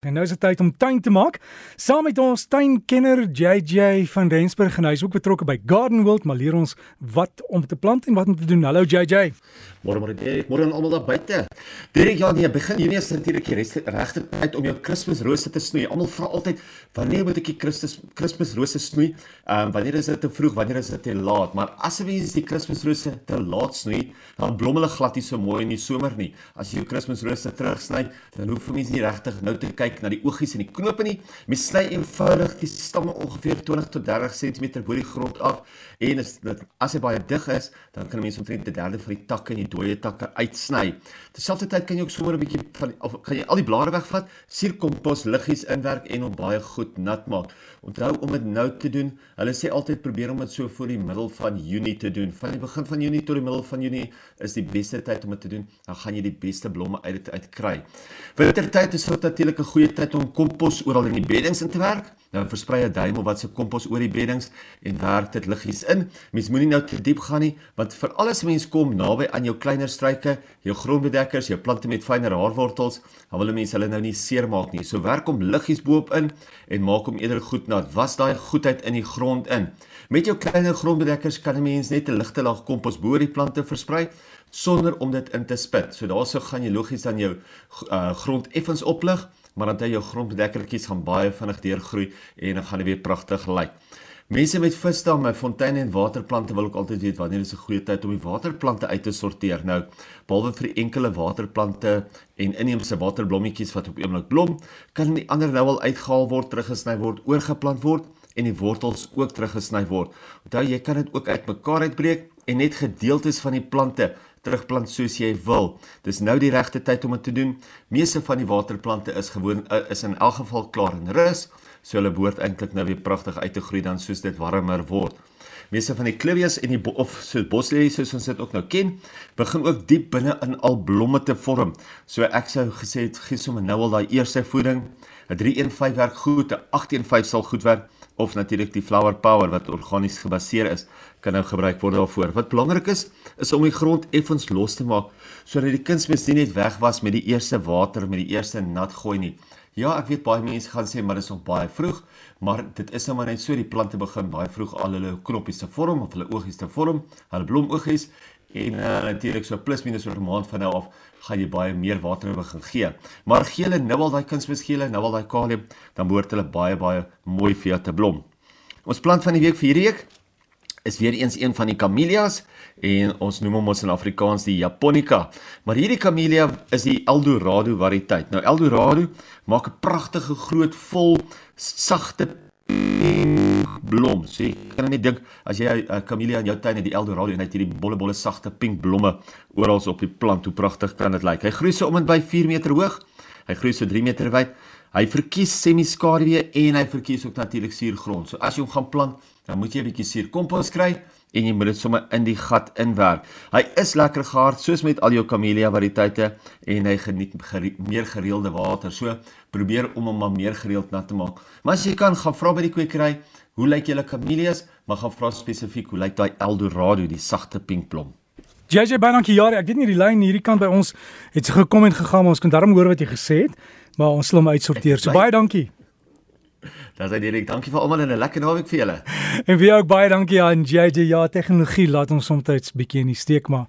En nou is dit tyd om tuin te maak. Saam met ons tuinkenner JJ van Rensburg en hy is ook betrokke by Garden World, maar leer ons wat om te plant en wat om te doen. Hallo JJ. Môre môre Derek, môre aan almal daar buite. Derek, ja nee, begin Junie is natuurlik die regte tyd om jou Kersfeesrose te snoei. Almal vra altyd, wanneer moet ek die Christus Kersfeesrose snoei? Ehm um, wanneer is dit te vroeg, wanneer is dit te laat? Maar as jy die Kersfeesrose te laat snoei, dan blom hulle glad nie so mooi in die somer nie. As jy jou Kersfeesrose terugsny, dan hoef jy nie regtig nou te kyk kyk na die oogies en die knope nie. Mens sny eenvoudig die stamme ongeveer 20 tot 30 cm bo die grond af en as dit as hy baie dig is, dan kan 'n mens omtrent 'n derde van die takke en die dooie takke uitsny. Terselfdertyd kan jy ook sommer 'n bietjie van of kan jy al die blare wegvat, suurkompos liggies inwerk en hom baie goed nat maak. Onthou om dit nou te doen. Hulle sê altyd probeer om dit so voor die middel van Junie te doen. Van die begin van Junie tot die middel van Junie is die beste tyd om dit te doen. Dan gaan jy die beste blomme uit dit uitkry. Wintertyd is dit natuurlik 'n goeie tyd om kompos oral in die beddings in te werk. Nou versprei 'n duim of wat se kompos oor die beddings en werk dit liggies in. Mens moenie nou te diep gaan nie, want vir alles mens kom naby aan jou kleiner struike, jou grondbedekkers, jou plante met fynere haarwortels, dan wil mense hulle nou nie seermaak nie. So werk hom liggies bo-op in en maak hom eerder goed nat. Was daai goedheid in die grond in. Met jou kleiner grondbedekkers kan 'n mens net 'n ligte laag kompos bo die plante versprei sonder om dit in te spit. So daarso gaan jy logies dan jou uh, grond effens oplig maar dan jou grondbedekkertjies gaan baie vinnig deurgroei en dan gaan dit weer pragtig lyk. Mense met visdamme, fonteine en waterplante wil ook altyd weet wanneer is 'n goeie tyd om die waterplante uit te sorteer. Nou, behalwe vir enkele waterplante en inheemse waterblommetjies wat op oomblik blom, kan die ander nou al uitgehaal word, teruggesny word, oorgeplant word en die wortels ook teruggesny word. Onthou jy kan dit ook uitmekaar uitbreek en net gedeeltes van die plante terugplant soos jy wil. Dis nou die regte tyd om dit te doen. Meeste van die waterplante is gewoon eh, is in elk geval klaar en rus, so hulle behoort eintlik nou weer pragtig uit te groei dan soos dit warmer word. Meeste van die clivias en die of so boslelies soos ons dit ook nou ken, begin ook diep binne in al blomme te vorm. So ek sou gesê het gee sommer nou al daai eerste voeding. 'n 315 werk goed, 'n 815 sal goed werk of natuurlik die flower power wat organies gebaseer is kan nou gebruik word daarvoor. Wat belangrik is, is om die grond effens los te maak sodat die kunsmis nie net weg was met die eerste water met die eerste nat gooi nie. Ja, ek weet baie mense gaan sê maar dis nog baie vroeg, maar dit is nou maar net so die plante begin baie vroeg al hulle knoppies te vorm of hulle oogies te vorm, hulle blomoogies en uh, natuurlik so plus minus oor 'n maand van nou af gaan jy baie meer water begin gee. Maar gee hulle nou al daai kunsmisgele, nou al daai kalium, dan behoort hulle baie baie mooi vir jou te blom. Ons plant van die week vir hierdie week is weer eens een van die camellias en ons noem hom ons in Afrikaans die japonica. Maar hierdie camellia is die Eldorado variëteit. Nou Eldorado maak 'n pragtige groot vol sagte blom. So jy kan net dink as jy 'n camellia in jou tuin het, die Eldorado en hy het hierdie bolle bolle sagte pink blomme oral op die plant. Hoe pragtig kan dit lyk? Hy groei so om en by 4 meter hoog. Hy groei so 3 meter wyd. Hy verkies semi-skaduwee en hy verkies ook natuurlik suurgrond. So as jy hom gaan plant, dan moet jy 'n bietjie suurkompos kry en jy moet dit sommer in die gat inwerk. Hy is lekker gehard soos met al jou camellia variëteite en hy geniet gere meer gereelde water. So probeer om hom maar meer gereeld nat te maak. Maar as jy kan gaan vra by die kwekery, hoe lyk julle camellias? Maar gaan vra spesifiek hoe lyk daai Eldorado, die sagte pinkblom? JJ baie dankie jare. Ek weet nie die lyn hierdie kant by ons het so gekom en gegaan, maar ons kan darm hoor wat jy gesê het, maar ons sal hom uitsorteer. So baie dankie. Daar's hy direk. Dankie vir almal en 'n lekker naweek vir julle. En vir jou ook baie dankie aan JJ. Ja, tegnologie laat ons soms bietjie in die steek, maar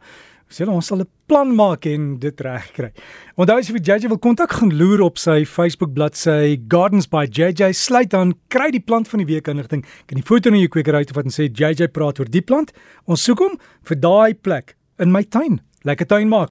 sê ons sal 'n plan maak en dit regkry. Onthou as jy vir JJ wil kontak, gaan loer op sy Facebook bladsy Gardens by JJ. Sluit dan kry die plant van die week inligting. Kan die foto in jou kweker uit of wat en sê JJ praat oor die plant. Ons soek hom vir daai plek in my tuin. Lekker tuin maak.